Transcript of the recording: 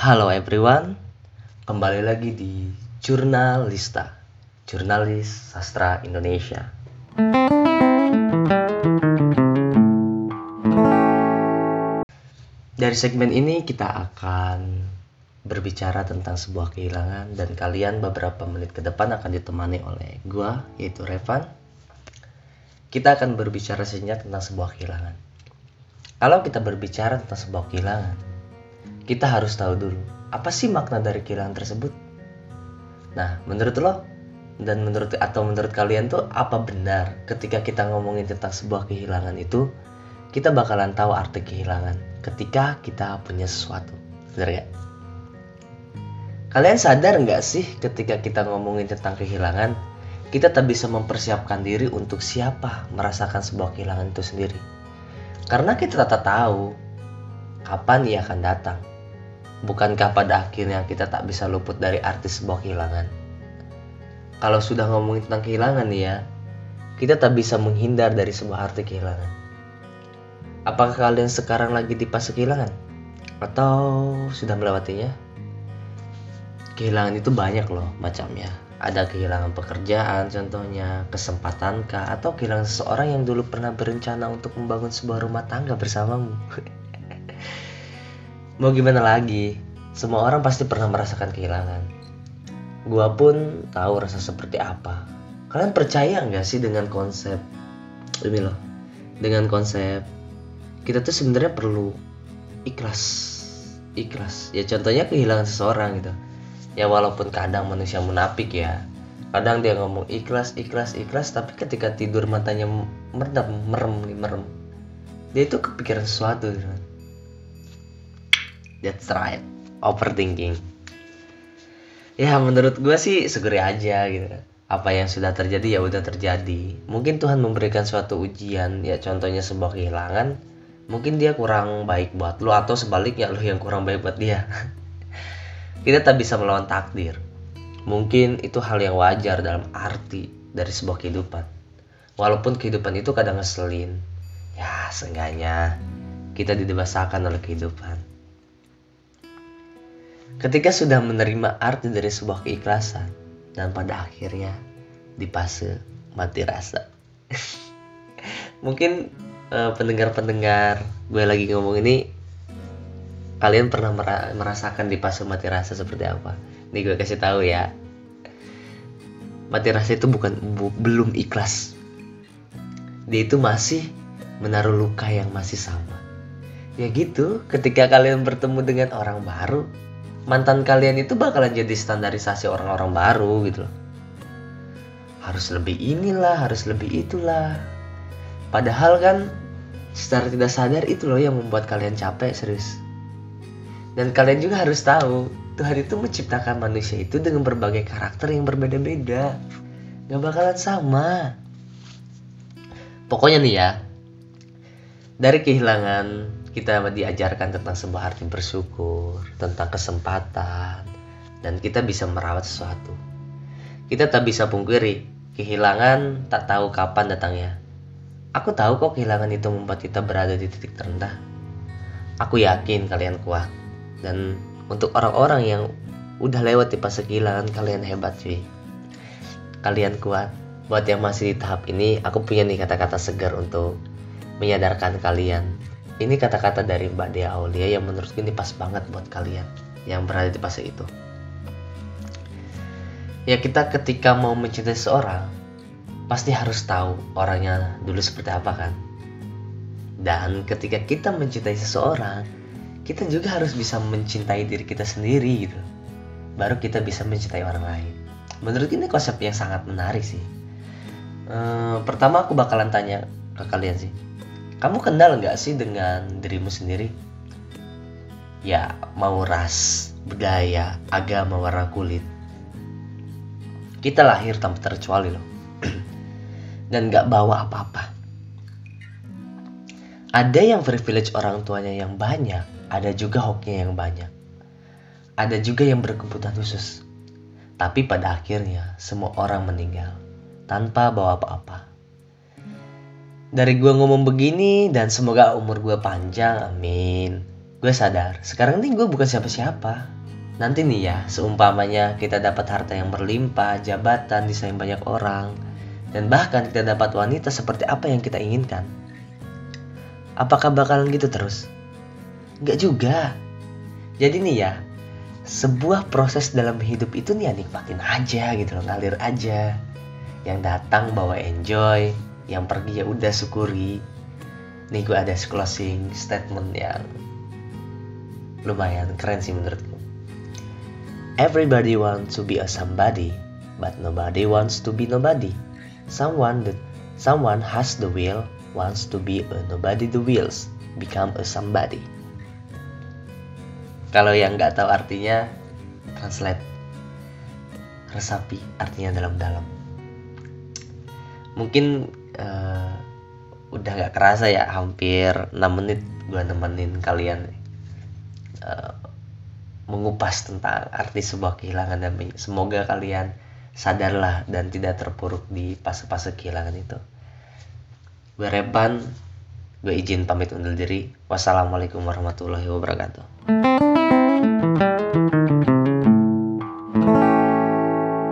Halo everyone, kembali lagi di Jurnalista, Jurnalis Sastra Indonesia. Dari segmen ini kita akan berbicara tentang sebuah kehilangan dan kalian beberapa menit ke depan akan ditemani oleh gua yaitu Revan. Kita akan berbicara sejenak tentang sebuah kehilangan. Kalau kita berbicara tentang sebuah kehilangan, kita harus tahu dulu apa sih makna dari kehilangan tersebut. Nah, menurut lo dan menurut atau menurut kalian tuh apa benar ketika kita ngomongin tentang sebuah kehilangan itu kita bakalan tahu arti kehilangan ketika kita punya sesuatu. Bener gak? Kalian sadar nggak sih ketika kita ngomongin tentang kehilangan, kita tak bisa mempersiapkan diri untuk siapa merasakan sebuah kehilangan itu sendiri. Karena kita tak tahu kapan ia akan datang. Bukankah pada akhirnya kita tak bisa luput dari arti sebuah kehilangan? Kalau sudah ngomongin tentang kehilangan nih ya, kita tak bisa menghindar dari sebuah arti kehilangan. Apakah kalian sekarang lagi di fase kehilangan? Atau sudah melewatinya? Kehilangan itu banyak loh macamnya. Ada kehilangan pekerjaan contohnya, kesempatan kah, atau kehilangan seseorang yang dulu pernah berencana untuk membangun sebuah rumah tangga bersamamu. Mau gimana lagi? Semua orang pasti pernah merasakan kehilangan. Gua pun tahu rasa seperti apa. Kalian percaya nggak sih dengan konsep ini loh? Dengan konsep kita tuh sebenarnya perlu ikhlas ikhlas ya contohnya kehilangan seseorang gitu ya walaupun kadang manusia munafik ya kadang dia ngomong ikhlas ikhlas ikhlas tapi ketika tidur matanya merem merem merem dia itu kepikiran sesuatu gitu. That's right. Overthinking. Ya menurut gue sih segera aja gitu. Apa yang sudah terjadi ya udah terjadi. Mungkin Tuhan memberikan suatu ujian ya contohnya sebuah kehilangan mungkin dia kurang baik buat lo atau sebaliknya lo yang kurang baik buat dia. Kita tak bisa melawan takdir. Mungkin itu hal yang wajar dalam arti dari sebuah kehidupan. Walaupun kehidupan itu kadang ngeselin. Ya seenggaknya kita didewasakan oleh kehidupan ketika sudah menerima arti dari sebuah keikhlasan dan pada akhirnya di fase mati rasa mungkin uh, pendengar-pendengar gue lagi ngomong ini kalian pernah merasakan di fase mati rasa seperti apa? Nih gue kasih tahu ya. Mati rasa itu bukan bu, belum ikhlas. Dia itu masih menaruh luka yang masih sama. Ya gitu, ketika kalian bertemu dengan orang baru, mantan kalian itu bakalan jadi standarisasi orang-orang baru gitu loh. Harus lebih inilah, harus lebih itulah. Padahal kan secara tidak sadar itu loh yang membuat kalian capek serius dan kalian juga harus tahu Tuhan itu menciptakan manusia itu dengan berbagai karakter yang berbeda-beda gak bakalan sama pokoknya nih ya dari kehilangan kita diajarkan tentang sebuah arti bersyukur tentang kesempatan dan kita bisa merawat sesuatu kita tak bisa pungkiri kehilangan tak tahu kapan datangnya Aku tahu kok kehilangan itu membuat kita berada di titik terendah. Aku yakin kalian kuat. Dan untuk orang-orang yang udah lewat di fase kehilangan, kalian hebat cuy. Kalian kuat. Buat yang masih di tahap ini, aku punya nih kata-kata segar untuk menyadarkan kalian. Ini kata-kata dari Mbak Dea Aulia yang menurutku ini pas banget buat kalian yang berada di fase itu. Ya kita ketika mau mencintai seorang, pasti harus tahu orangnya dulu seperti apa kan. Dan ketika kita mencintai seseorang, kita juga harus bisa mencintai diri kita sendiri gitu. Baru kita bisa mencintai orang lain. Menurut ini konsep yang sangat menarik sih. Ehm, pertama aku bakalan tanya ke kalian sih. Kamu kenal nggak sih dengan dirimu sendiri? Ya, mau ras, budaya, agama, warna kulit. Kita lahir tanpa terkecuali loh dan gak bawa apa-apa. Ada yang privilege orang tuanya yang banyak, ada juga hokinya yang banyak. Ada juga yang berkebutuhan khusus. Tapi pada akhirnya semua orang meninggal tanpa bawa apa-apa. Dari gue ngomong begini dan semoga umur gue panjang, amin. gue sadar sekarang ini gue bukan siapa-siapa. Nanti nih ya seumpamanya kita dapat harta yang berlimpah jabatan disayang banyak orang. Dan bahkan kita dapat wanita seperti apa yang kita inginkan. Apakah bakalan gitu terus? Gak juga. Jadi nih ya sebuah proses dalam hidup itu nih ya nikmatin aja gitu loh ngalir aja. Yang datang bawa enjoy yang pergi ya udah syukuri. Nih gue ada closing statement yang lumayan keren sih menurutku. Everybody wants to be a somebody but nobody wants to be nobody. Someone that someone has the will wants to be a nobody the wills become a somebody. Kalau yang nggak tahu artinya translate. Resapi artinya dalam-dalam. Mungkin uh, udah nggak kerasa ya hampir 6 menit gue nemenin kalian uh, mengupas tentang arti sebuah kehilangan dan semoga kalian sadarlah dan tidak terpuruk di fase-fase kehilangan itu. Gue Repan gue izin pamit undur diri. Wassalamualaikum warahmatullahi wabarakatuh